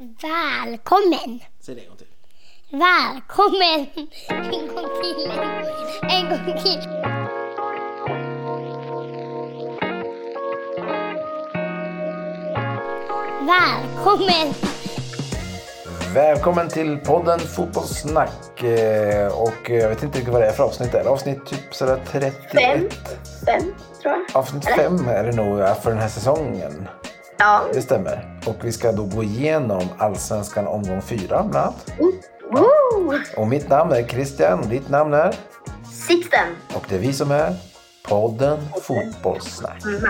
Välkommen! Säg det en gång till. Välkommen! En gång till. En gång till. Välkommen! Välkommen till podden Fotbollssnack. Eh, Och jag vet inte riktigt vad det är för avsnitt. Är det avsnitt typ sådär 31? Fem. Fem, tror jag. Avsnitt 5 är det nog för den här säsongen. Ja. Det stämmer. Och vi ska då gå igenom Allsvenskan omgång 4 bland annat. Woo! Och mitt namn är Christian och ditt namn är? Sixten. Och det är vi som är podden Fotbollssnack. Mm.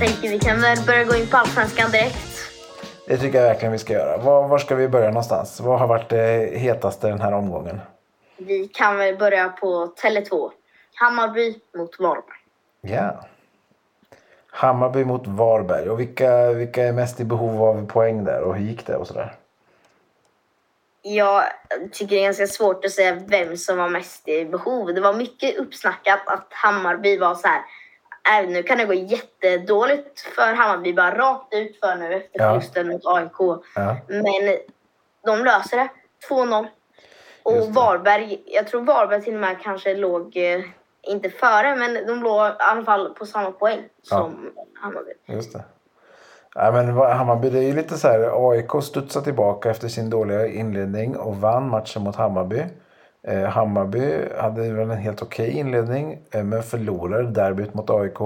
Jag tänker vi kan väl börja gå in på Allsvenskan direkt. Det tycker jag verkligen vi ska göra. Var, var ska vi börja någonstans? Vad har varit det hetaste den här omgången? Vi kan väl börja på Tele2. Hammarby mot Varberg. Ja. Hammarby mot Varberg. Och vilka, vilka är mest i behov av poäng där? Och hur gick det och sådär? Jag tycker det är ganska svårt att säga vem som var mest i behov. Det var mycket uppsnackat att Hammarby var så här. "Äh, nu kan det gå jättedåligt för Hammarby bara rakt ut för nu efter Ja. förlusten mot AIK. Ja. Men de löser det. 2-0. Och. Varberg, jag tror Varberg till och med kanske låg, eh, inte före, men de låg i alla fall på samma poäng som Hammarby. Just det. Ja, men vad- Hammarby, det är ju lite så här. AIK studsade tillbaka efter sin dåliga inledning och vann matchen mot Hammarby. Eh, Hammarby hade väl en helt okej inledning eh, men förlorade derbyt mot AIK.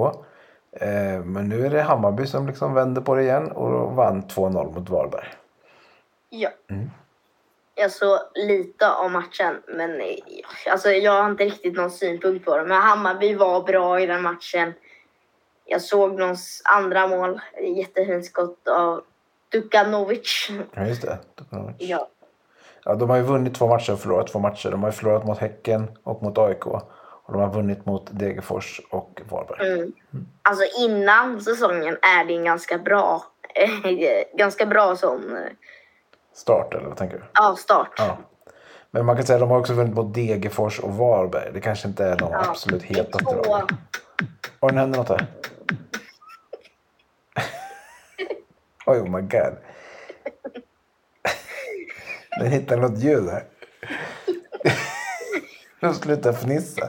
Eh, men nu är det Hammarby som liksom vänder på det igen och vann 2-0 mot Varberg. Ja. Mm. Jag såg lite av matchen, men alltså, jag har inte riktigt någon synpunkt på det. Men Hammarby var bra i den matchen. Jag såg någons andra mål, jättefint skott av Dukanovic. Ja, just det. Ja. Ja, de har ju vunnit två matcher och förlorat två matcher. De har ju förlorat mot Häcken och mot AIK. Och de har vunnit mot Degerfors och Varberg. Mm. Alltså innan säsongen är det en ganska bra, ganska bra sån Start eller vad tänker du? ja, start. Ja. Men man kan säga att de har också vunnit mot Degerfors och Varberg. Det kanske inte är de Ja. absolut hetaste Två- lagen. Oj, nu händer något här. Oj, oh my god. Den hittade något ljud här. De slutar fnissa.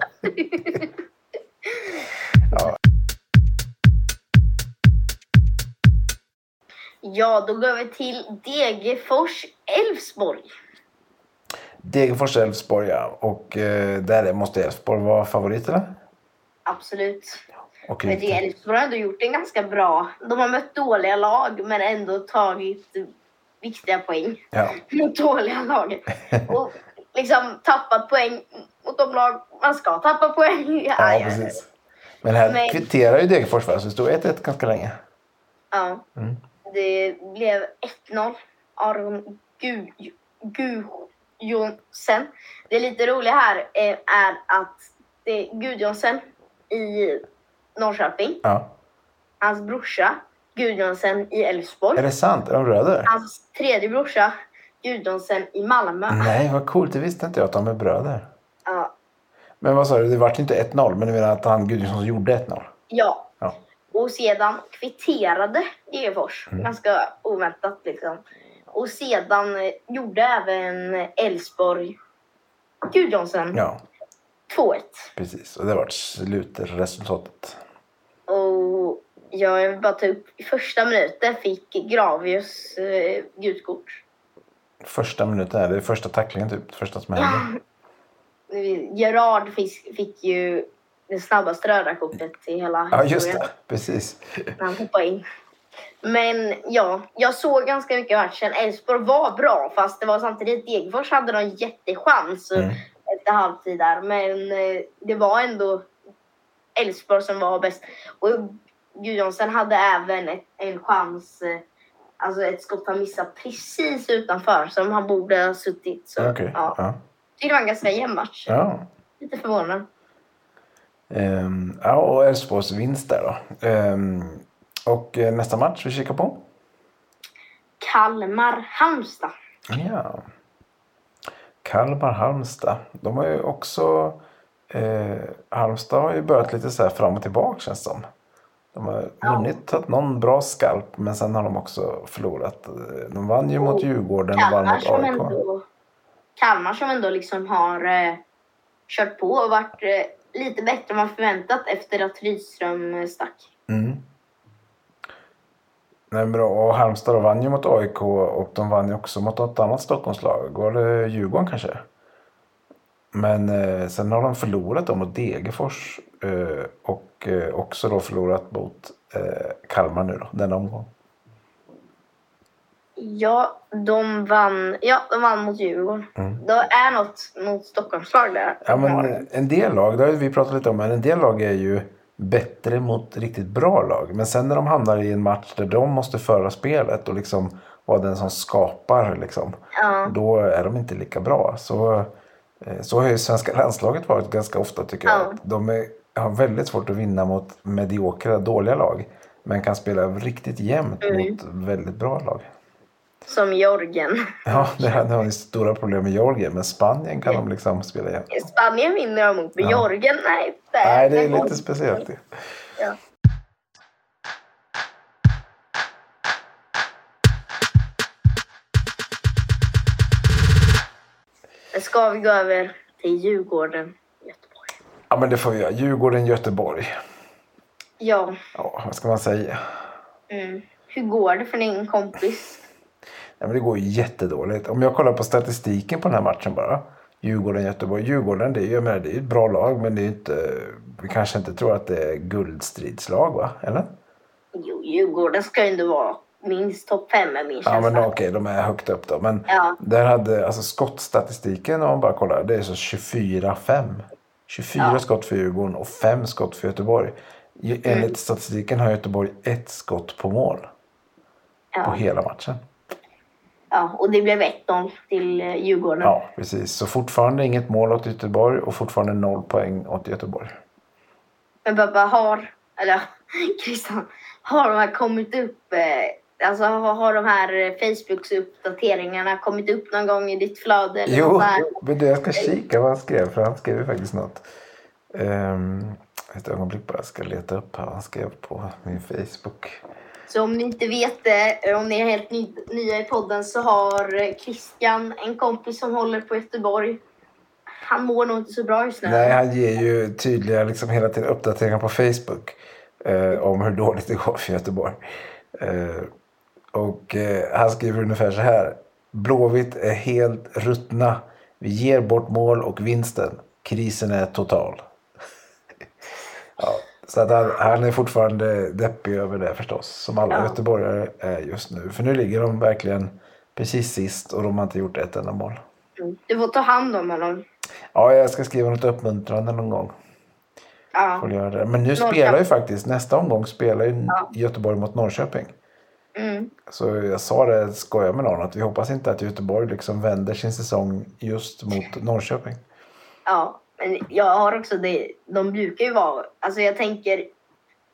Ja, då går vi till Degerfors Elfsborg. Degerfors Elfsborg, ja. Och eh, där måste Elfsborg vara favoriterna. Absolut. Och Men det Elfsborg har ändå gjort en ganska bra... De har mött dåliga lag men ändå tagit viktiga poäng Ja. mot dåliga lag. Och liksom tappat poäng mot de lag man ska tappa poäng. ja, precis. Men här Men- kvitterar ju Degerfors va? Så det stod 1-1 ganska länge. Ja. Mm. Det blev 1-0. Aron Gu- Gudjonsen. Det lite roliga här är, är att det är Gudjonsen i Norrköping. Ja. Hans brorsa Gudjonsen i Elfsborg. Är det sant? Är de bröder? Hans tredje brorsa Gudjonsen i Malmö. Nej, vad coolt. Det visste inte jag att de är bröder. Ja. Men vad sa du? Det vart inte 1-0, men du menar att han Gudjonsson gjorde 1-0? ja. Ja. Och sedan kvitterade Degerfors. Mm. Ganska oväntat liksom. Och sedan gjorde även Elfsborg Gudjonsen Ja, 2-1. precis. Och det vart slutresultatet. Och jag vill bara ta upp i första minuten fick Gravius eh, gult kort. Första minuten, är det första tacklingen typ. Första som hände. Gerard fick, fick ju det snabbaste röda kortet i hela Ja, just det. Precis. han hoppade in. Men ja, jag såg ganska mycket matchen. Elfsborg var bra fast det var samtidigt Degerfors hade någon jättechans Mm. efter halvtid där. Men eh, det var ändå Elfsborg som var bäst. Och Gudjonsen hade även ett, en chans, eh, alltså ett skott han missade precis utanför som han borde ha suttit. Så, Okej. ja. Ja. Det var en ganska jämn match. Ja. Lite förvånad. Ehm, ja, och Elfsborgs vinst där då. Ehm, och eh, nästa match vi kikar på? Kalmar-Halmstad. Ja. Kalmar-Halmstad. De har ju också... Eh, Halmstad har ju börjat lite så här fram och tillbaka känns det som. De har vunnit tagit någon bra skalp men sen har de också förlorat. De vann ju mot Djurgården och vann mot som AIK. ändå, Kalmar som ändå liksom har eh, kört på och varit eh, lite bättre än man förväntat efter att Rydström eh, stack. Mm. Nej, bra. Och Halmstad vann ju mot AIK och de vann ju också mot något annat Stockholmslag. Var det Djurgården kanske? Men eh, sen har de förlorat då mot Degerfors och eh, också då förlorat mot eh, Kalmar nu då, denna omgång. Ja, de vann, ja, de vann mot Djurgården. Det är något mot Stockholmslag där. Mm. Ja, men eh, en del lag, det har vi pratat lite om, men en del lag är ju bättre mot riktigt bra lag. Men sen när de hamnar i en match där de måste föra spelet och liksom vara den som skapar, liksom, ja. då är de inte lika bra. Så, eh, så har ju svenska landslaget varit ganska ofta tycker jag. Ja. De är, har väldigt svårt att vinna mot mediokra, dåliga lag. Men kan spela riktigt jämnt Mm. mot väldigt bra lag. Som Jorgen. Ja, det här det har ju stora problem med Georgien. Men Spanien kan de liksom spela jämnt. Spanien vinner de mot, men Ja. Jorgen, nej. där- Nej, det är lite speciellt. det. Ja. Ska vi gå över till Djurgården? Ja, men det får vi göra. Djurgården, Göteborg. Ja, Ja, vad ska man säga? mm. hur går det för din kompis? Ja, men det går ju jättedåligt. Om jag kollar på statistiken på den här matchen bara. Djurgården, Göteborg. Djurgården, det är ju menar, det är ett bra lag. Men det är inte, vi kanske inte tror att det är guldstridslag, va? Eller? Jo, Djurgården ska ju ändå vara minst topp fem är min Ja, känsla. men okej, de är högt upp då. Men Ja. där hade, alltså skottstatistiken om man bara kollar, det är så 24-5. 24 Ja. skott för Djurgården och 5 skott för Göteborg. Mm. Enligt statistiken har Göteborg ett skott på mål på Ja. hela matchen. ja, och det blev 1-0 till eh, Djurgården. Ja, precis. Så fortfarande inget mål åt Göteborg och fortfarande noll poäng åt Göteborg. Men pappa har, eller Christian, har de här kommit upp, eh, alltså har, de här eh, Facebooks uppdateringarna kommit upp någon gång i ditt flöde? Eller Jo, men jag ska kika vad han skrev, för han skrev ju faktiskt något. Um, ett ögonblick bara, jag ska leta upp här. Han skrev på min Facebook. Så om ni inte vet det, om ni är helt ny, nya i podden så har eh, Christian en kompis som håller på Göteborg. Han mår nog inte så bra just nu. Nej, han ger ju tydliga, liksom hela tiden uppdateringar på Facebook. Eh, om hur dåligt det går för Göteborg. Eh, och eh, han skriver ungefär så här. Blåvitt är helt ruttna. Vi ger bort mål och vinsten. Krisen är total. ja, så att han, han är fortfarande deppig över det förstås. Som alla Ja. göteborgare är just nu. För nu ligger de verkligen precis sist och de har inte gjort ett enda mål. Mm. Du får ta hand om honom. Ja, jag ska skriva något uppmuntrande någon gång. Ja. Men nu spelar ju faktiskt, nästa omgång spelar ju Ja. Göteborg mot Norrköping. Mm. Så jag sa det, skojar med någon, att vi hoppas inte att Göteborg liksom vänder sin säsong just mot Norrköping. Ja, men jag har också det. De brukar ju vara... Alltså jag tänker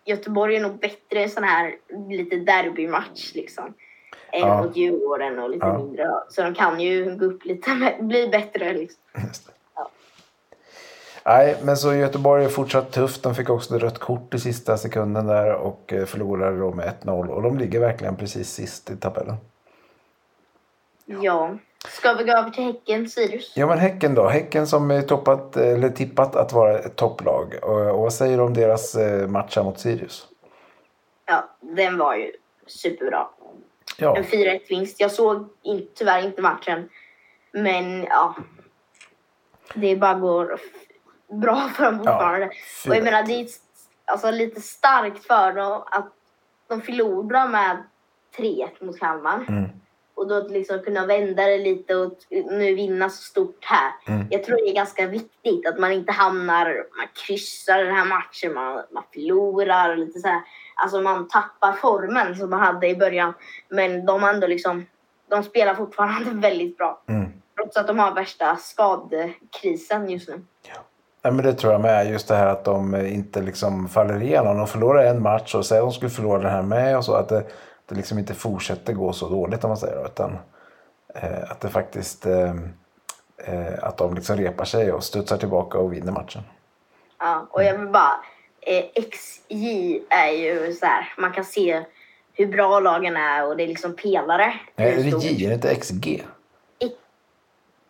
Göteborg är nog bättre i sån här lite derbymatch liksom. Än Ja. mot Djurgården och lite Ja. mindre. Så de kan ju gå upp lite, bli bättre liksom. Nej, men så Göteborg är fortsatt tufft. De fick också rött kort i sista sekunden där och eh, förlorade då med 1-0. Och de ligger verkligen precis sist i tabellen. Ja. Ska vi gå över till Häcken, Sirius? Ja, men Häcken då. Häcken som är toppat, eller tippat att vara ett topplag. Och, och vad säger du om deras eh, match mot Sirius? Ja, den var ju superbra. Ja, En 4-1 vinst. Jag såg in, tyvärr inte matchen. Men ja. Det bara går bra för dem fortfarande. och jag menar, det är alltså, lite starkt för dem att de förlorar med 3-1 mot Kalmar. Mm. Och då att liksom kunna vända det lite och nu vinna så stort här. Mm. Jag tror det är ganska viktigt att man inte hamnar, man kryssar den här matchen, man, man förlorar och lite så här. Alltså man tappar formen som man hade i början. Men de ändå liksom, de spelar fortfarande väldigt bra. Mm. Trots att de har värsta skadekrisen just nu. Ja, men det tror jag med. Just det här att de inte liksom faller igenom. De förlorar en match och säger att de skulle förlora den här med. Och så att det, det liksom inte fortsätter gå så dåligt om man säger. Utan eh, att det faktiskt eh, eh, att de liksom repar sig och studsar tillbaka och vinner matchen. Ja, och jag vill bara... Eh, XJ är ju så här, man kan se hur bra lagen är och det är liksom pelare. Nej, är det J? Är det inte XG?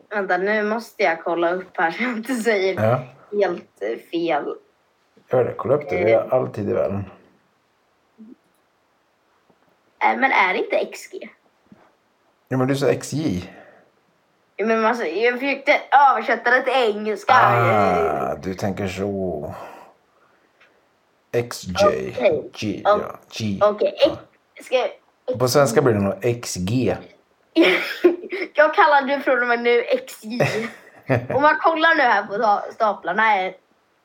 Vänta, nu måste jag kolla upp här så jag inte säger Ja, helt eh, fel. gör det. Kolla upp det. Det är alltid i världen. Eh, men är det inte XG? Ja, men du sa XJ. Ja, Men alltså, jag försökte översätta det till engelska. Ah, du tänker så. XJ. Okej. G, ja. G. Ska jag... På svenska blir det nog XG. jag kallar det från och med nu XJ. Om man kollar nu här på ta- staplarna är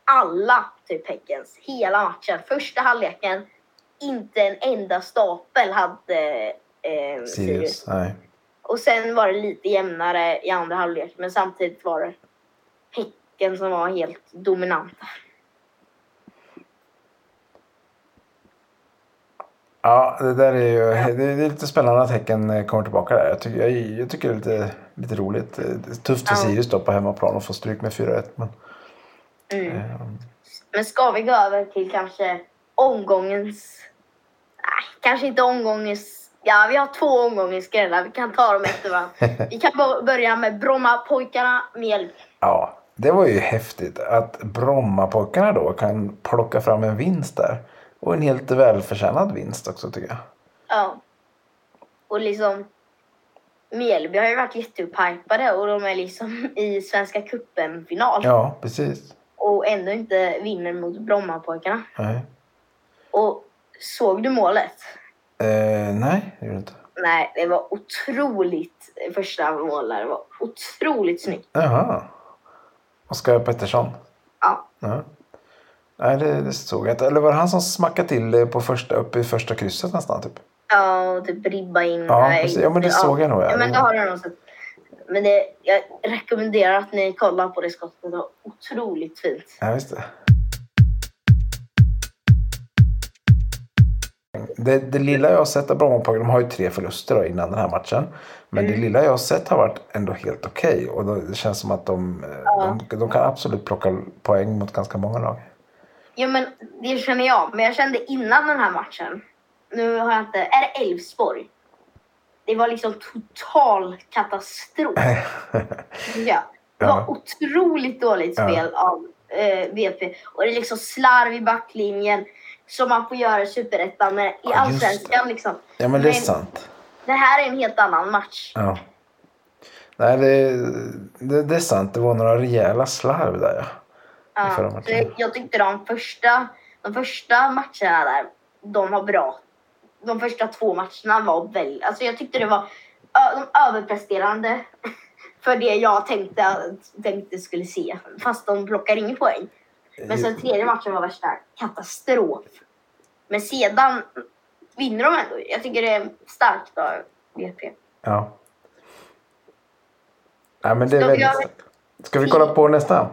alla typ Häckens hela matchen. Första halvleken, inte en enda stapel hade eh, Sirius. Nej. Och sen var det lite jämnare i andra halvlek, men samtidigt var det Häcken som var helt dominanta. Ja, det där är ju det är lite spännande att Häcken kommer tillbaka där. Jag tycker, jag, jag tycker det är lite, lite roligt. Är tufft för Ja. Sirius då på hemmaplan och få stryk med 4-1. Men, Mm. eh, Men ska vi gå över till kanske omgångens... Nej, kanske inte omgångens... Ja, vi har två omgångens skrällar. Vi kan ta dem efter varandra. Vi kan börja med Brommapojkarna Mjällby. ja, det var ju häftigt att Brommapojkarna då kan plocka fram en vinst där. Och en helt välförtjänad vinst också tycker jag. Ja. Och liksom... Mjällby har ju varit jätteupphajpade och de är liksom i Svenska cupen-final. Ja, precis. Och ändå inte vinner mot Brommapojkarna. Nej, Och såg du målet? eh, nej det gjorde det inte. Nej, det var otroligt första mål där. Det var otroligt snyggt. Jaha. Oskar Pettersson. Ja. Ja. Nej, det, det såg jag inte. Eller var det han som smackade till på första, uppe i första krysset nästan? Typ? Ja, och typ ribba in. Ja, precis. Ja, men det såg jag nog, ja. Ja, men det har du nog sett. Men det, jag rekommenderar att ni kollar på det skottet. Det var otroligt fint. Ja, just det. Det, det lilla jag har sett av Brommapojkarna, de har ju tre förluster då innan den här matchen. Men det lilla jag har sett har varit ändå helt okej. Och då, det känns som att de, eh, de, de kan absolut plocka poäng mot ganska många lag. Ja, men det känner jag. Men jag kände innan den här matchen. Nu har jag inte... Är det Elfsborg? Det var liksom total katastrof. Ja. Det var Ja. otroligt dåligt Ja. spel av eh, BP. Och det är liksom slarv i backlinjen. Som man får göra i Superettan. Men i Ja, Allsvenskan liksom. Ja, men det är Men- sant. Det här är en helt annan match. Ja. Nej, det, det, det är sant. Det var några rejäla slarv där. Ja. Ja, så jag tyckte de första, de första matcherna där, de var bra. De första två matcherna var väl... Alltså jag tyckte det var de överpresterande för det jag tänkte, tänkte skulle se. Fast de plockar ingen poäng. Men sen tredje matchen var värsta katastrof. Men sedan vinner de ändå. Jag tycker det är starkt av BP. Ja. Nej, men det är Ska väldigt starkt. Ska vi kolla på nästa?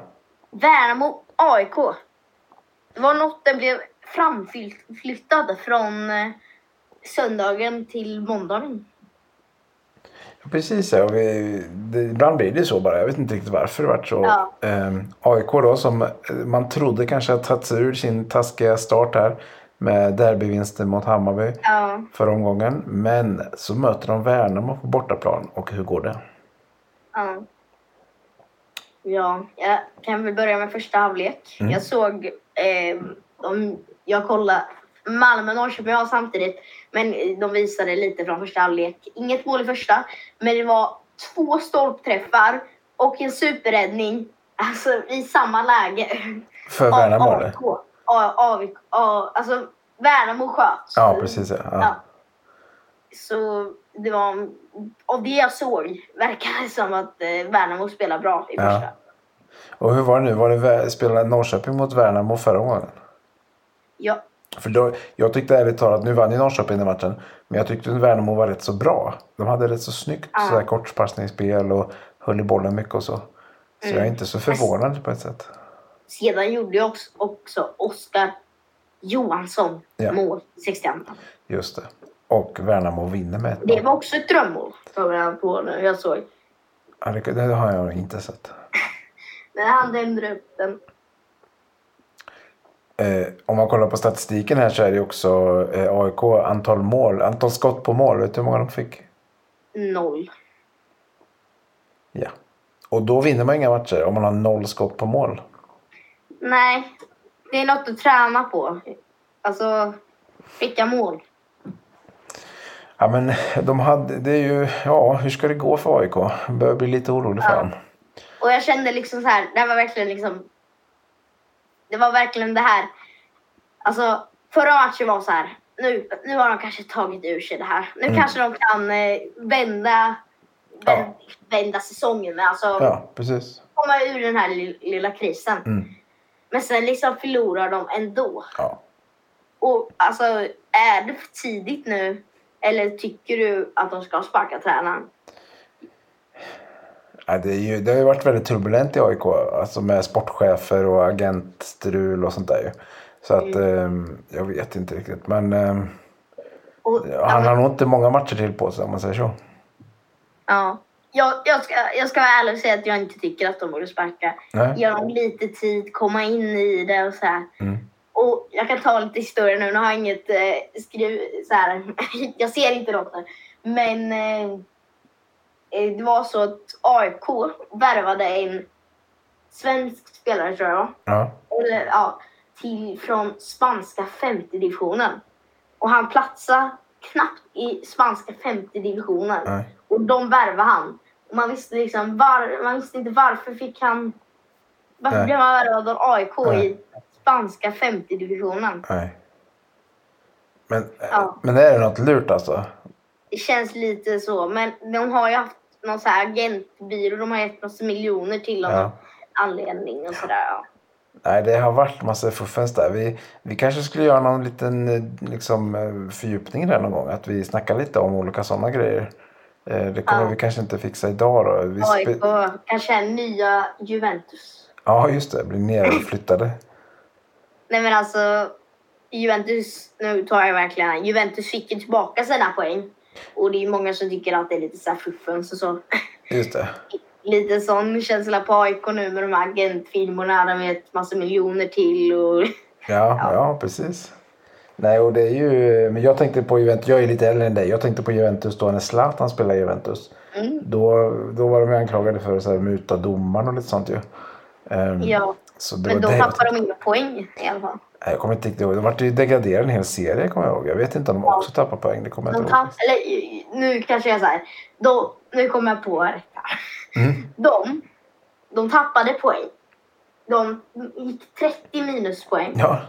Värnamo AIK. Det var något den blev framflyttad från eh, söndagen till måndagen. Precis, ja. Vi, det, ibland blir det så bara. Jag vet inte riktigt varför det vart så. Ja. Ehm, AIK då som eh, man trodde kanske har tagit sig ur sin taskiga start här med derbyvinsten mot Hammarby Ja, förra omgången. Men så möter de Värnamo på bortaplan och hur går det? ja. Ja, jag kan väl börja med första halvlek. Mm. Jag såg, eh, de, jag kollade Malmö och Norrköping var samtidigt, men de visade lite från första halvlek. Inget mål i första, men det var två stolpträffar och en superräddning alltså, i samma läge. För Värnamo eller? AIK. Alltså Värnamo sköt. Ja, precis ja. ja. Ja. Så det var, av det jag såg verkar det som att eh, Värnamo spelar bra i Ja. första. Och hur var det nu? Var det spelade Norrköping mot Värnamo förra gången? Ja. För då, jag tyckte ärligt talat, nu vann ju Norrköping den matchen, men jag tyckte att Värnamo var rätt så bra. De hade rätt så snyggt Ja. sådär kortpassningsspel och höll i bollen mycket och så. Så Mm. jag är inte så förvånad på ett sätt. Sedan gjorde jag också, också Oskar Johansson Ja. mål i 62. Just det. Och Värnamo vinner med 1-0. Det var också ett drömmål. Kommer jag på nu. Jag såg. Ja, det, det har jag inte sett. Men han dämde upp den. Eh, om man kollar på statistiken här så är det också eh, AIK antal mål, antal skott på mål. Vet du hur många de fick? Noll. Ja. Och då vinner man inga matcher om man har noll skott på mål. Nej, det är något att träna på. Alltså, skicka mål. Ja men de hade, det är ju, ja hur ska det gå för AIK? Jag börjar bli lite orolig för Ja. dem. Och jag kände liksom så här, det här var verkligen liksom... Det var verkligen det här... Alltså, förra matchen var så här, nu, nu har de kanske tagit ur sig det här. Nu Mm. kanske de kan eh, vända, Ja. vända, vända säsongen. Alltså, Ja, precis. komma ur den här li- lilla krisen. Mm. Men sen liksom förlorar de ändå. Ja. Och alltså, är det för tidigt nu? Eller tycker du att de ska sparka tränaren? Ja, det, ju, det har ju varit väldigt turbulent i AIK. Alltså med sportchefer och agentstrul och sånt där ju. Så att ehm, jag vet inte riktigt. Men ehm, Och, han har nog inte många matcher till på sig om man säger så. Ja. Jag, jag, ska, jag ska vara ärlig och säga att jag inte tycker att de borde sparka. Nej. Ge dem lite tid, komma in i det och så här. Mm. Och jag kan ta lite historia nu. Nu har jag inget eh, skriv... Så här. jag ser inte något nu. Men eh, eh, det var så att AIK värvade en svensk spelare tror jag Ja. eller, ja, till, från spanska femte divisionen. Och han platsade knappt i spanska femte divisionen. Nej. Och de värvade han. Och man visste liksom var, man visste inte varför fick han... Varför Nej. blev han värvad av AIK Nej. i spanska femte divisionen? Nej. Men, Ja. men är det något lurt alltså? Det känns lite så. Men de har ju haft någon så här agentbyrå. De har gett massa miljoner till honom. Ja. Anledning och sådär. Ja. Nej, det har varit massa fuffens där. Vi, vi kanske skulle göra någon liten eh, liksom, eh, fördjupning där någon gång. Att vi snackar lite om olika sådana grejer. Eh, Det kommer Ja. vi kanske inte fixa idag då. Vi AIK kanske är nya Juventus. ja, just det. Blir nerflyttade. Nej men alltså, Juventus, nu tar jag verkligen Juventus fick ju tillbaka sina poäng. Och det är ju många som tycker att det är lite så här fuffens och så. Just det. Lite sån känsla på AIK nu med de här agentfilmerna. De vet massa miljoner till och... Ja, ja. precis. Nej, och det är ju... Men jag tänkte på Juventus. Jag är lite äldre än dig. Jag tänkte på Juventus då när Zlatan spelade i Juventus. Mm. Då, då var de anklagade för att muta domaren och lite sånt ju. Ehm, Ja, men då det. tappar de inga poäng i alla fall. Nej, jag kommer inte riktigt ihåg. Det vart ju degraderad en hel serie kommer jag ihåg. Jag vet inte om de Ja. också tappar poäng. Det kommer jag De inte ihåg. tapp, eller nu kanske jag säger då, nu kommer jag på det. Mm. De, de tappade poäng. De gick 30 minuspoäng. Ja,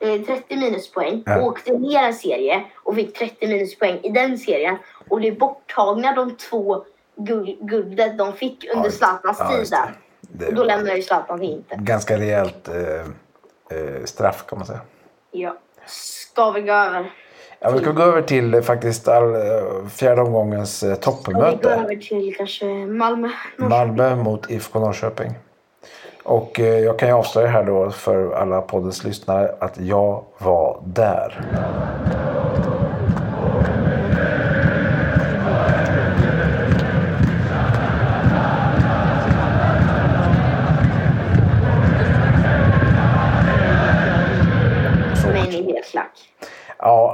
eh, 30 minuspoäng, Ja. åkte ner en serie och fick 30 minuspoäng i den serien. Och blev borttagna de två guld, guldet de fick under just- Zlatans ja, tid. Och då var lämnade ju Zlatan Inter. ganska rejält eh, eh, straff kan man säga. Ja. Ska vi gå över? Ja, vi ska gå över till eh, faktiskt all, eh, fjärde omgångens eh, Ska vi gå toppmöte. över till kanske Malmö? Malmö mot IFK Norrköping. Och eh, jag kan ju avslöja här då för alla poddens lyssnare att jag var där.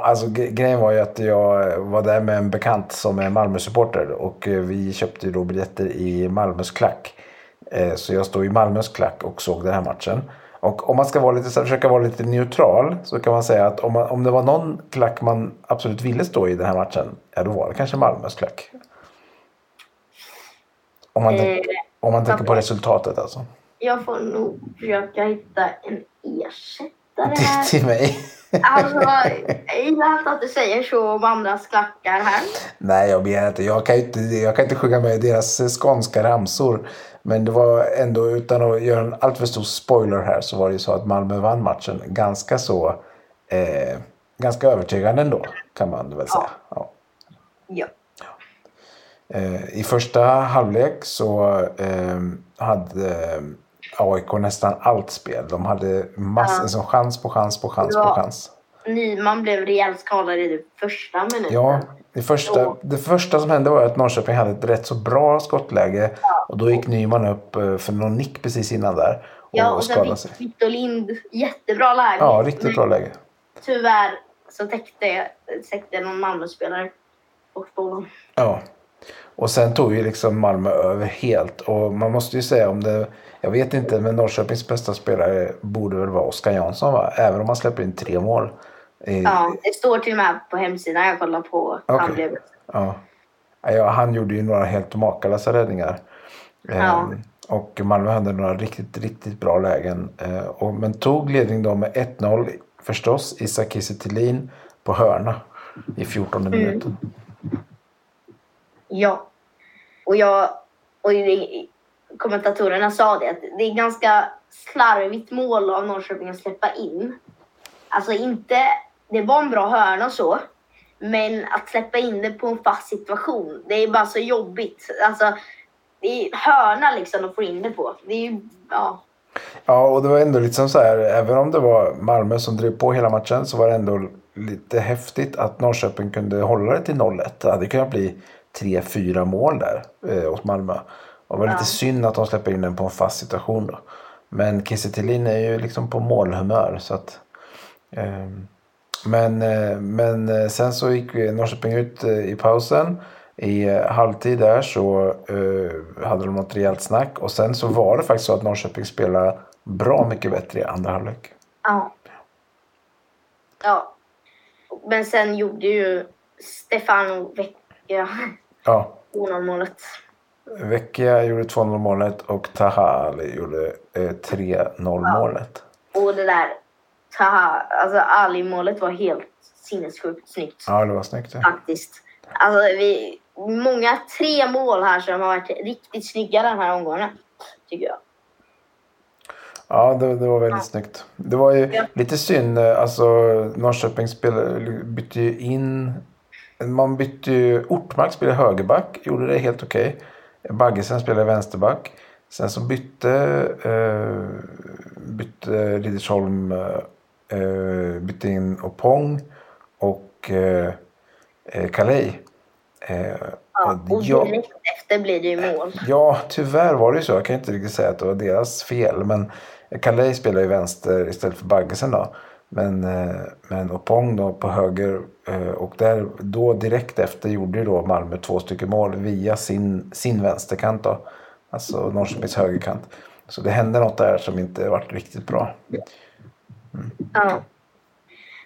Alltså gre- grejen var ju att jag var där med en bekant som är Malmö-supporter och eh, vi köpte ju då biljetter i Malmös klack. Eh, Så jag stod i Malmös klack och såg den här matchen. Och om man ska vara lite, försöka vara lite neutral så kan man säga att om, man, om det var någon klack man absolut ville stå i den här matchen, ja då var det kanske Malmös klack. Om man, Eh, om man tänker på resultatet alltså. Jag får nog försöka hitta en ersättare här. till mig. Alltså, jag gillar inte att du säger så om andras klackar här. Nej, jag begär inte. Jag kan inte, jag kan inte sjunga med deras eh, skånska ramsor. Men det var ändå, utan att göra en alltför stor spoiler här, så var det ju så att Malmö vann matchen ganska så, eh, ganska övertygande ändå, kan man väl säga. Ja. Ja. Eh, I första halvlek så eh, hade eh, AIK nästan allt spel. De hade massor, Ja. som chans på chans på chans Ja. på chans. Nyman blev rejält skadad i det första minuten. Ja, det första, Och- det första som hände var att Norrköping hade ett rätt så bra skottläge. Och då gick Nyman upp eh, för någon nick precis innan där. Och, Ja, och sen fick Victor Lind jättebra läge. Ja, riktigt bra läge. Tyvärr så täckte, täckte någon Malmöspelare bort bollen. Ja. Och sen tog ju liksom Malmö över helt. Och man måste ju säga om det... Jag vet inte, men Norrköpings bästa spelare borde väl vara Oskar Jansson va? Även om han släpper in tre mål. I, Ja, det står till och med på hemsidan jag kollar på. Okej. Han blev Ja. Ja, han gjorde ju några helt makalösa räddningar. Ja. Ehm, och Malmö hade några riktigt, riktigt bra lägen. Ehm, och, men tog ledning då med 1-0 förstås. Isak Kiese på hörna i 14 Mm. minuten. Ja. Och jag och kommentatorerna sa det att det är ganska slarvigt mål av Norrköping att släppa in. Alltså inte, det var en bra hörna och så. Men att släppa in det på en fast situation, det är bara så jobbigt. Alltså, det är hörna liksom att få in det på. Det är ju, ja. Ja, och det var ändå liksom så här, även om det var Malmö som drev på hela matchen så var det ändå lite häftigt att Norrköping kunde hålla det till 0-1. Det hade kunnat bli 3-4 mål där eh, åt Malmö. Och det var lite Ja. synd att de släpper in den på en fast situation då. Men Kiese är ju liksom på målhumör så att... ehm, men, eh, men eh, sen så gick vi Norrköping ut eh, i pausen. I eh, halvtid där så eh, hade de något rejält snack. Och sen så var det faktiskt så att Norrköping spelade bra mycket bättre i andra halvlek. Ja. Ja. Men sen gjorde ju Stefano Vecchia Ja, 2-0-målet. Vecchia gjorde 2-0 målet och Taha Ali gjorde eh, 3-0 målet. Och det där Taha, alltså Ali-målet var helt sinnessjukt snyggt. Ja, det var snyggt. Ja. Faktiskt. Alltså vi, många tre mål här som har varit riktigt snygga den här omgången. Tycker jag. Ja, det, det var väldigt snyggt. Det var ju Ja. lite synd. Alltså, Norrköping spelade, bytte ju in... Man bytte ju... Ortmark spelade högerback. Gjorde det helt okej. Baggesen spelade vänsterback. Sen så bytte, eh, bytte Riddersholm eh, bytte in Opong och eh, eh, Calais. Eh, Ja, och jag- direkt efter blir det ju mål. Ja, tyvärr var det ju så. Jag kan inte riktigt säga att det var deras fel. Men Calais spelar ju vänster istället för Baggesen då. Men, eh, men Opong då på höger. eh, Och där, då direkt efter gjorde ju då Malmö två stycken mål via sin, sin vänsterkant då. Alltså Norrköpings högerkant. Så det hände något där som inte varit riktigt bra. Ja.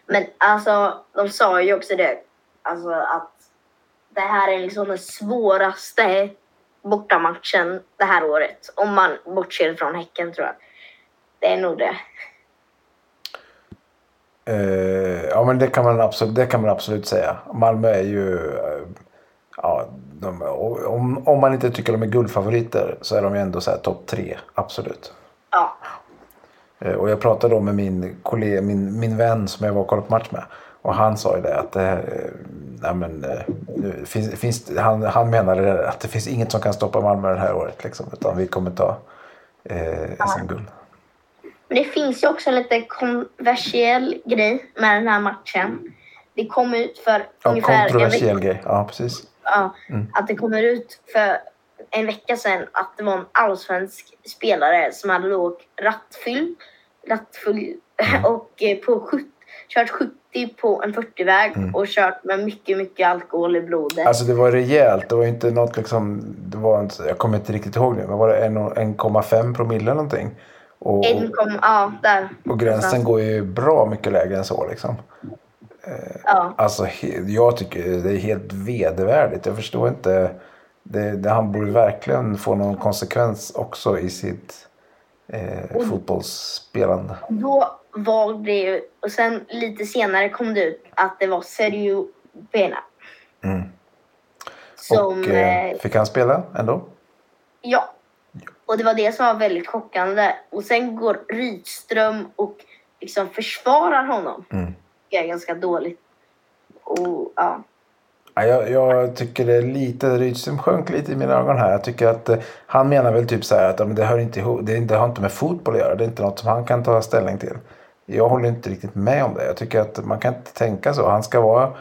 Men alltså, de sa ju också det. Alltså att det här är liksom den svåraste bortamatchen det här året. Om man bortser från Häcken tror jag. Det är nog det. Eh, ja men det kan, man absolut, det kan man absolut säga. Malmö är ju... eh, ja, de, om, om man inte tycker de är guldfavoriter så är de ju ändå så här topp tre. Absolut. Ja. Eh, och jag pratade då med min, kollega, min, min vän som jag var och kollade på match med. Och han sa ju det att det, eh, nej men, finns, finns, han, han menade att det finns inget som kan stoppa Malmö det här året. Liksom, utan vi kommer ta eh, SM-guld. Men det finns ju också en lite kontroversiell grej med den här matchen. Det kom ut för Ja, ungefär en kontroversiell grej. Ja, precis. ja, Mm. att det kommer ut för en vecka sedan att det var en allsvensk spelare som hade då rattfyll, rattfull Mm. och eh, på 70, kört 70 på en 40-väg Mm. och kört med mycket, mycket alkohol i blodet. Alltså det var rejält. Det var inte något liksom. Det var inte, jag kommer inte riktigt ihåg nu. Men var det en och- 1,5 promille eller någonting? Och, kom, ja, där. och gränsen går ju bra mycket lägre än så liksom. Ja. Alltså he- jag tycker det är helt vedervärdigt. Jag förstår inte. Det, det, han borde verkligen få någon konsekvens också i sitt eh, fotbollsspelande. Då var det ju, och sen lite senare kom det ut att det var Sergio Pena. Mm. Som, och eh, eh, fick han spela ändå? ja. Och det var det som var väldigt chockande. Och sen går Rydström och liksom försvarar honom. Mm. Det är ganska dåligt. Och ja. Ja, jag, jag tycker det är lite, Rydström sjönk lite i mina ögon här. Jag tycker att eh, han menar väl typ så här att ja, men det, hör inte ihop, det, det har inte med fotboll att göra. Det är inte något som han kan ta ställning till. jag håller inte riktigt med om det. Jag tycker att man kan inte tänka så. Han ska vara,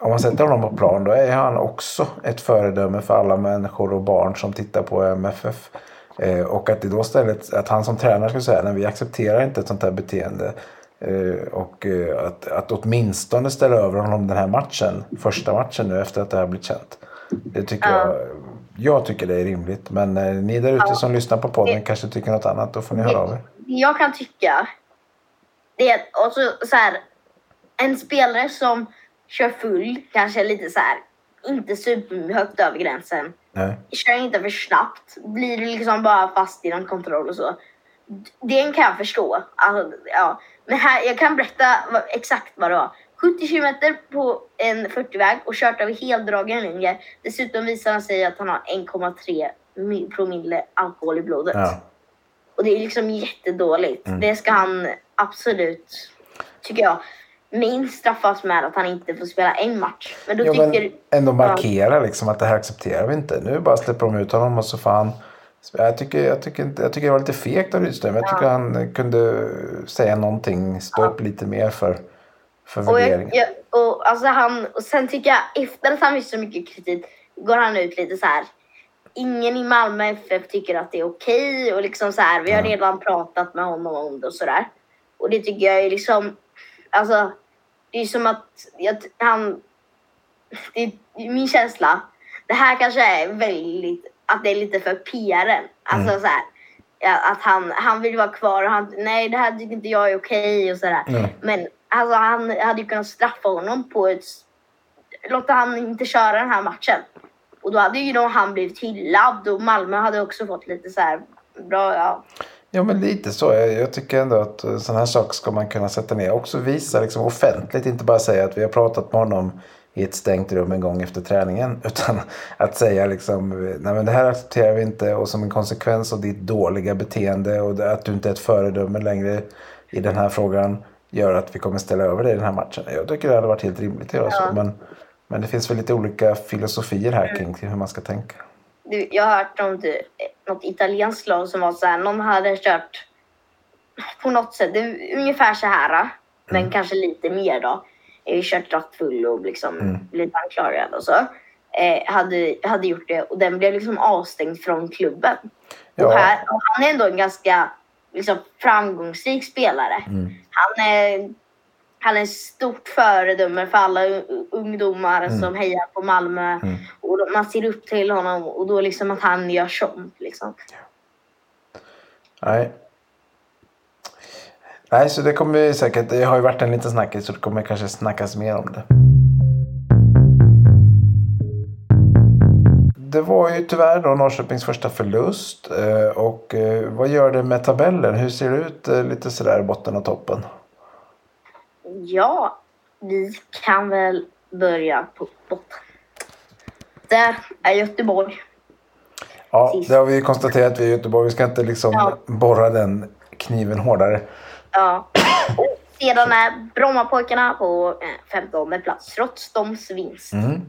om man sätter honom på plan då är han också ett föredöme för alla människor och barn som tittar på MFF. Eh, och att det då stället, att han som tränare skulle säga, nej vi accepterar inte ett sånt här beteende. Eh, och eh, att, att åtminstone ställa över honom den här matchen, första matchen nu efter att det här blivit känt. Det tycker Ja. jag, jag tycker det är rimligt. Men eh, ni där ute som lyssnar på podden kanske tycker något annat, då får ni höra av er. Det jag kan tycka, det att också så här, en spelare som kör full, kanske lite så här, inte superhögt över gränsen, Nej. kör inte för snabbt, blir liksom bara fast i någon kontroll och så. Det kan jag förstå. Alltså, ja. Men här, jag kan berätta vad, exakt vad det var. 70 kilometer på en 40-väg och kört över heldragen linje. Dessutom visar han sig att han har 1,3 mi- promille alkohol i blodet. Ja. Och det är liksom jättedåligt. Mm. Det ska han absolut, tycker jag, minst straffas med att han inte får spela en match. Men då Jo, men tycker... ändå markera liksom att det här accepterar vi inte. Nu bara släpper de ut honom och så får han... Jag tycker, jag, tycker, inte- jag tycker det var lite fegt av Rydström. Jag tycker han kunde säga någonting, stå upp lite mer för, för Och, värderingen. jag, jag, och, alltså han, och sen tycker jag, efter att han fick så mycket kritik, går han ut lite så här. Ingen i Malmö FF tycker att det är okej och liksom så här, vi har redan pratat med honom om det och sådär. Och det tycker jag är liksom, alltså, det är som att jag, han, det är min känsla, det här kanske är väldigt, att det är lite för PRen. Alltså Mm. så här, att han, han vill vara kvar och han, nej det här tycker inte jag är okej och sådär. Mm. Men alltså, han hade ju kunnat straffa honom på ett... Låta han inte köra den här matchen. Och då hade ju då han blivit hyllad och Malmö hade också fått lite så här bra, ja. Ja men lite så. Jag, jag tycker ändå att eh, sådana här saker ska man kunna sätta ner. Också visa liksom offentligt. Inte bara säga att vi har pratat med honom i ett stängt rum en gång efter träningen. Utan att säga liksom, nej men det här accepterar vi inte. Och som en konsekvens av ditt dåliga beteende och att du inte är ett föredöme längre i den här frågan. Gör att vi kommer ställa över dig i den här matchen. Jag tycker det hade varit helt rimligt att göra så. Men, men det finns väl lite olika filosofier här kring hur man ska tänka. Du, jag har hört om det, något italienskt lag som var så här, någon hade kört på något sätt, det är ungefär så här, men kanske lite mer då. Eh, Kört rattfull och liksom Mm. blivit anklagad och så. Eh, hade, hade gjort det och den blev liksom avstängd från klubben. Ja. Och, här, och han är ändå en ganska liksom, framgångsrik spelare. Mm. Han är, han är ett stort föredöme för alla ungdomar som hejar på Malmö. Mm. Och man ser upp till honom och då liksom att han gör sånt. Liksom. Nej. Nej, så det kommer säkert. Det har ju varit en liten snackis så det kommer kanske snackas mer om det. Det var ju tyvärr då Norrköpings första förlust. eh, Och eh, vad gör det med tabellen? Hur ser det ut eh, lite sådär botten och toppen? Ja, vi kan väl börja på botten. Där är Göteborg. Ja, Sist. det har vi konstaterat vid Göteborg. Vi ska inte liksom Ja. borra den kniven hårdare. Ja. Och sedan är Brommapojkarna på eh, 15 plats. Trots doms vinst Mm.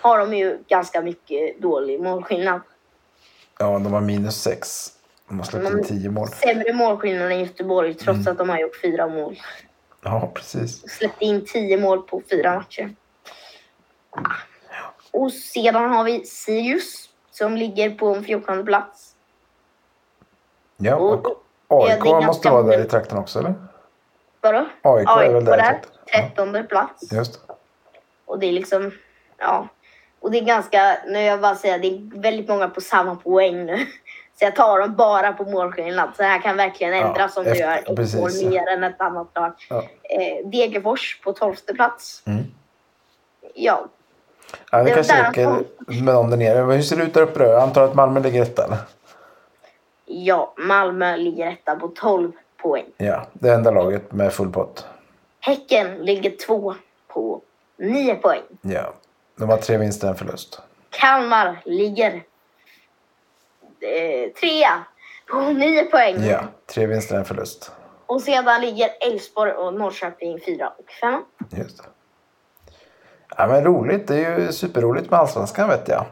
har de ju ganska mycket dålig målskillnad. Ja, de har minus sex. De har släppt in Mm. tio mål. Sämre målskillnad än Göteborg trots att de har gjort fyra mål. Ja, precis. Släppt in tio mål på fyra matcher. Och sedan har vi Sirius som ligger på en 14 plats. Ja, Och- och AIK måste vara där i trakten också, eller? Vadå? AIK är väl där i där, trakten? Ja, 13 plats. just. Och det är liksom, ja. Och det är ganska, nu jag bara säga, det är väldigt många på samma poäng nu. Så jag tar dem bara på målskillnad. Så det här kan verkligen Ja, ändras om du gör ja, ett precis, mål ja. mer än ett annat lag. Ja. Eh, Degerfors på 12 plats. Mm. Ja, Ja, det Det- kanske räcker med dem där nere. Hur ser det ut där uppe då? Jag antar att Malmö ligger etta, eller? ja, Malmö ligger etta på 12 poäng. Ja, det enda laget med full pott. Häcken ligger två på 9 poäng. Ja, de har tre vinster och en förlust. Kalmar ligger eh, trea på 9 poäng. Ja, tre vinster och en förlust. Och sedan ligger Elfsborg och Norrköping fyra och fem. Just det. Ja, men roligt. Det är ju superroligt med Allsvenskan vet jag.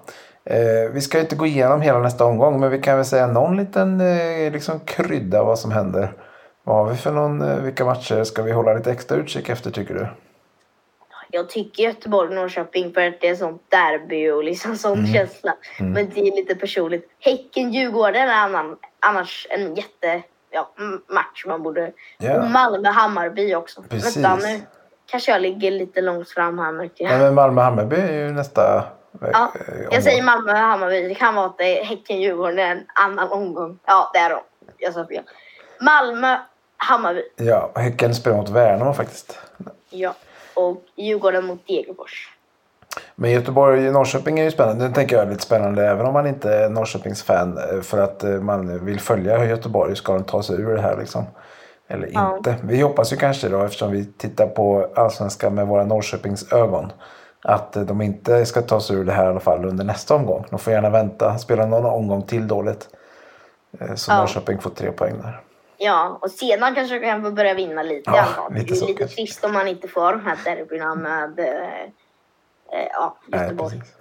Eh, vi ska inte gå igenom hela nästa omgång men vi kan väl säga någon liten eh, liksom krydda vad som händer. Vad har vi för någon, eh, vilka matcher ska vi hålla lite extra utkik efter tycker du? Jag tycker Göteborg-Norrköping för att det är sånt derby och liksom sån känsla. Men det är lite personligt. Häcken-Djurgården är annan, annars en jätte ja, match man borde... Ja. Och Malmö-Hammarby också. Precis. Vänta nu. Kanske jag ligger lite långt fram här märker jag. Men Malmö-Hammarby är ju nästa eh, Ja, omgång. jag säger Malmö-Hammarby. Det kan vara att det är Häcken-Djurgården är en annan omgång. Ja, det är de. Jag sa fel. Malmö-Hammarby. Ja, Häcken spelar mot Värnamo faktiskt. Ja. Och Djurgården mot Degerfors. Men Göteborg-Norrköping är ju spännande. Den tänker jag är lite spännande även om man inte är Norrköpings fan. eh, För att eh, man vill följa hur Göteborg ska ta sig ur det här liksom. Eller Ja. inte. Vi hoppas ju kanske då eftersom vi tittar på Allsvenskan med våra Norrköpings ögon. Att eh, de inte ska ta sig ur det här i alla fall under nästa omgång. De får gärna vänta. Spela någon omgång till dåligt. Så Ja. Norrköping får tre poäng där. Ja, och sedan kanske de kan få börja vinna lite Ja, fall. lite Det är lite trist om man inte får de här derbyna med eh, eh, ja, Nej, Göteborg. precis.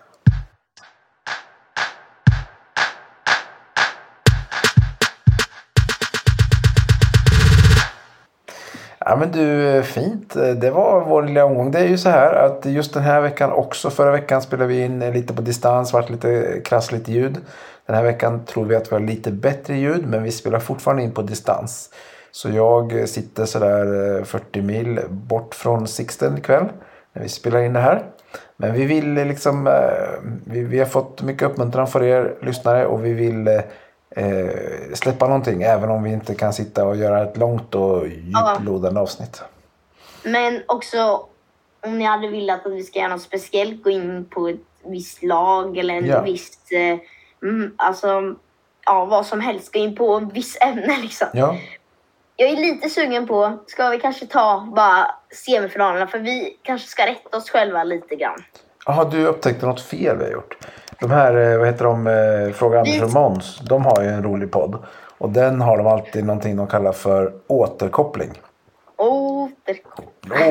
Ja men du, eh, fint. Eh, det var vår lilla omgång. Det är ju så här att just den här veckan också. Förra veckan spelade vi in eh, lite på distans, vart lite krassligt ljud. Den här veckan tror vi att vi har lite bättre ljud men vi spelar fortfarande in på distans. Så jag sitter sådär 40 mil bort från Sixten ikväll när vi spelar in det här. Men vi vill liksom, vi, vi har fått mycket uppmuntran för er lyssnare och vi vill eh, släppa någonting även om vi inte kan sitta och göra ett långt och djuplodande avsnitt. Men också om ni hade velat att vi ska göra något speciellt, gå in på ett visst lag eller en Ja. viss, eh, mm, alltså ja, vad som helst, gå in på ett visst ämne liksom. Ja, Jag är lite sugen på, ska vi kanske ta bara semifinalerna för vi kanske ska rätta oss själva lite grann. Jaha, du upptäckte något fel vi har gjort. De här, eh, vad heter de, eh, Fråga Anders och Måns, de har ju en rolig podd. Och den har de alltid någonting de kallar för återkoppling. Återkom.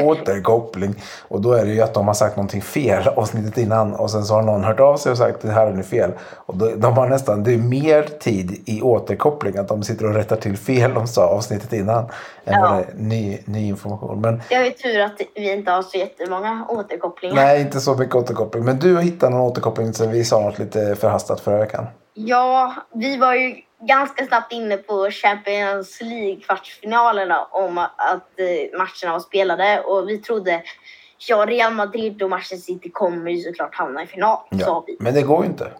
Återkoppling. Och då är det ju att de har sagt någonting fel avsnittet innan. Och sen så har någon hört av sig och sagt det här är nu fel. Och då, de har nästan, det är mer tid i återkoppling. Att de sitter och rättar till fel de sa avsnittet innan. Än Ja. vad det är ny, ny information. Men Jag är tur att vi inte har så jättemånga återkopplingar. nej, inte så mycket återkoppling. Men du har hittat någon återkoppling sen vi sa något lite förhastat förra veckan. Ja, vi var ju ganska snabbt inne på Champions League-kvartsfinalerna om att eh, matcherna var spelade och vi trodde ja, Real Madrid och Manchester City kommer ju såklart hamna i final, sa vi. Men det går ju inte.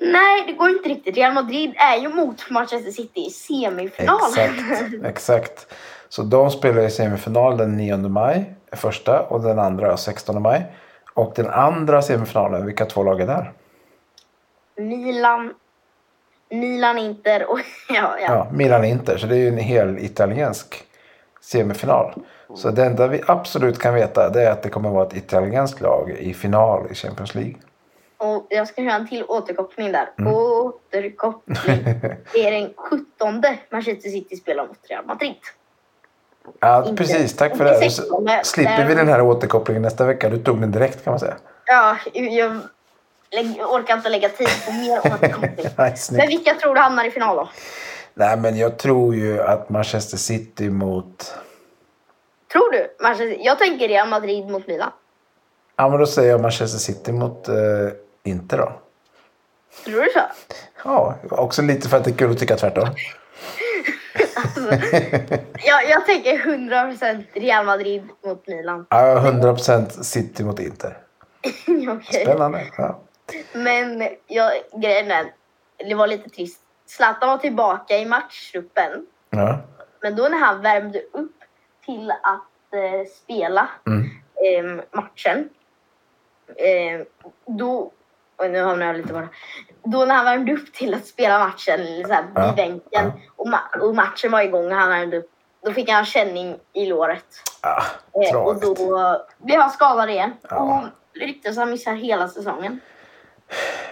Nej, det går inte riktigt. Real Madrid är ju mot Manchester City i semifinalen. Exakt, exakt. Så de spelar i semifinal den 9 maj, första, och den andra 16 maj. Och den andra semifinalen, vilka två lag är där? Milan, Milan, Inter och ja, ja. Ja, Milan-Inter, så det är ju en hel italiensk semifinal. Så det enda vi absolut kan veta det är att det kommer vara ett italienskt lag i final i Champions League. Och jag ska köra en till återkoppling där. Mm. Återkoppling. Det är den 17 Manchester City spelar mot Real Madrid. Ja, Inte- precis. Tack för det. Så men- slipper vi den här återkopplingen nästa vecka. Du tog den direkt kan man säga. Ja, jag lägg, orkar inte lägga tid på mer. Nej, Men vilka tror du hamnar i final då? Nej, men jag tror ju att Manchester City mot... Tror du? Manchester, jag tänker Real Madrid mot Milan. Ja, men då säger jag Manchester City mot eh, Inter då. Tror du så? Ja, också lite för att det är kul att tycka tvärtom. Jag, jag tänker 100% Real Madrid mot Milan. Ja, 100% City mot Inter. Okej. Spännande. Ja. Men jag, grejen är, det var lite trist. Zlatan var tillbaka i matchtruppen. Ja. Men då när han värmde upp till att eh, spela Mm. eh, matchen. Eh, då, och nu hamnar jag lite bara. Då när han värmde upp till att spela matchen så här, Ja, vid bänken och, ma- och matchen var igång och han värmde upp. Då fick han känning i låret. Ah, Eh, och då blev han skadad igen. Ja. Och ryktas han missar hela säsongen.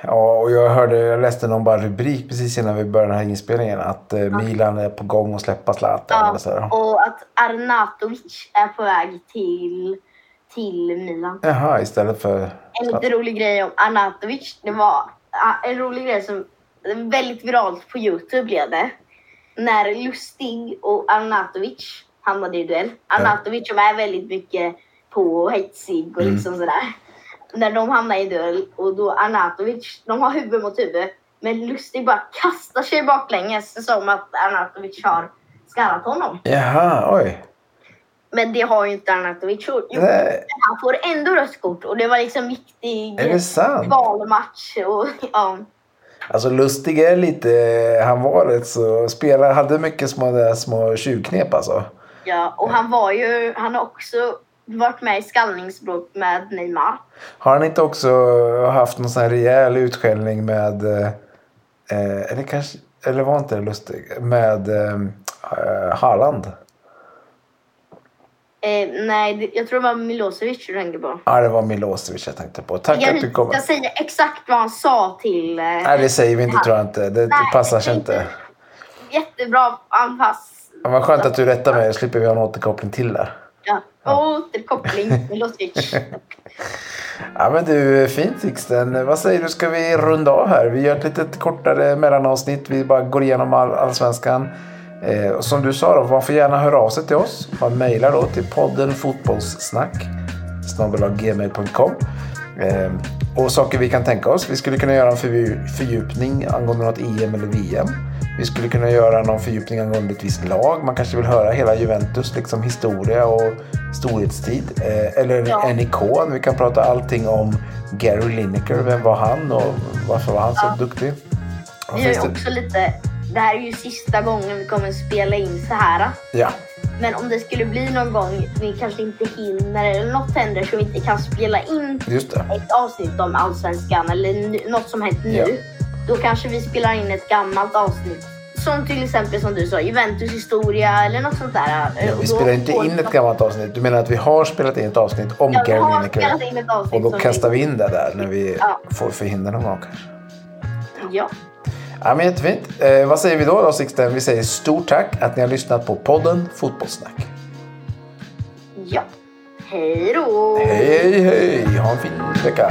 Ja, och jag hörde, jag läste någon bara rubrik precis innan vi började den här inspelningen att eh, Milan är på gång att släppa Zlatan. Ja, så här. och att Arnautovic är på väg till, till Milan. Jaha, istället för... En lite rolig grej om Arnautovic. Det var en rolig grej som väldigt viralt på Youtube blev det. när Lustig och Arnautovic hamnade i duell. Arnautovic som är väldigt mycket på och hetsig och liksom sådär. När de hamnar i duell och då Arnautovic, de har huvud mot huvud. Men Lustig bara kastar sig baklänges som att Arnautovic har skallat honom. Jaha, oj. Men det har ju inte Arnautovic gjort. Han får ändå rött kort och det var liksom viktig kvalmatch. Och, ja. Alltså Lustig är lite, han var rätt så, spelare, hade mycket små, små tjuvknep alltså. Ja, och han var ju, han har också varit med i skallningsbråk med Neymar. Har han inte också haft någon sån här rejäl utskällning med, eh, eh, eller kanske, eller var inte det Lustig, med eh, Haaland? Eh, nej, jag tror det var Milosevic du tänkte på. Ja, det var Milosevic jag tänkte på. Tack Jag att du kom. ska säga exakt vad han sa till... Eh, Nej, det säger vi inte tror jag inte. Det Nej, passar jag sig tänkte- inte. Jättebra anpass. Men vad skönt att du rättar mig, så slipper vi ha en återkoppling till där. Ja. Återkoppling Milosevic. Ja men du, fint Sixten. Vad säger du, ska vi runda av här? Vi gör ett litet kortare mellanavsnitt. Vi bara går igenom all, allsvenskan. Eh, som du sa då, man får gärna höra av sig till oss. Man mejlar då till podden fotbollssnack gmail.com eh, Och saker vi kan tänka oss. Vi skulle kunna göra en fördjupning angående något EM eller VM. Vi skulle kunna göra någon fördjupning angående ett visst lag. Man kanske vill höra hela Juventus liksom historia och storhetstid. Eh, eller Ja. en ikon. Vi kan prata allting om Gary Lineker. Vem var han och varför var han så Ja. duktig? Vi det? också lite... Det här är ju sista gången vi kommer spela in så här. Ja, Men om det skulle bli någon gång vi kanske inte hinner eller något händer så vi inte kan spela in ett avsnitt om Allsvenskan eller något som hänt nu. Ja. Då kanske vi spelar in ett gammalt avsnitt. Som till exempel som du sa, Juventus historia eller något sånt där. Ja, vi spelar inte in ett gammalt avsnitt. Du menar att vi har spelat in ett avsnitt om Ja, Gary Lineker? Och då kastar vi in det där när vi Ja. får förhindra någon gång kanske. Ja. Ja, men jättefint. Eh, vad säger vi då, då Sixten? Vi säger stort tack att ni har lyssnat på podden Fotbollssnack. Ja. Hej då! Hej, hej! Ha en fin vecka!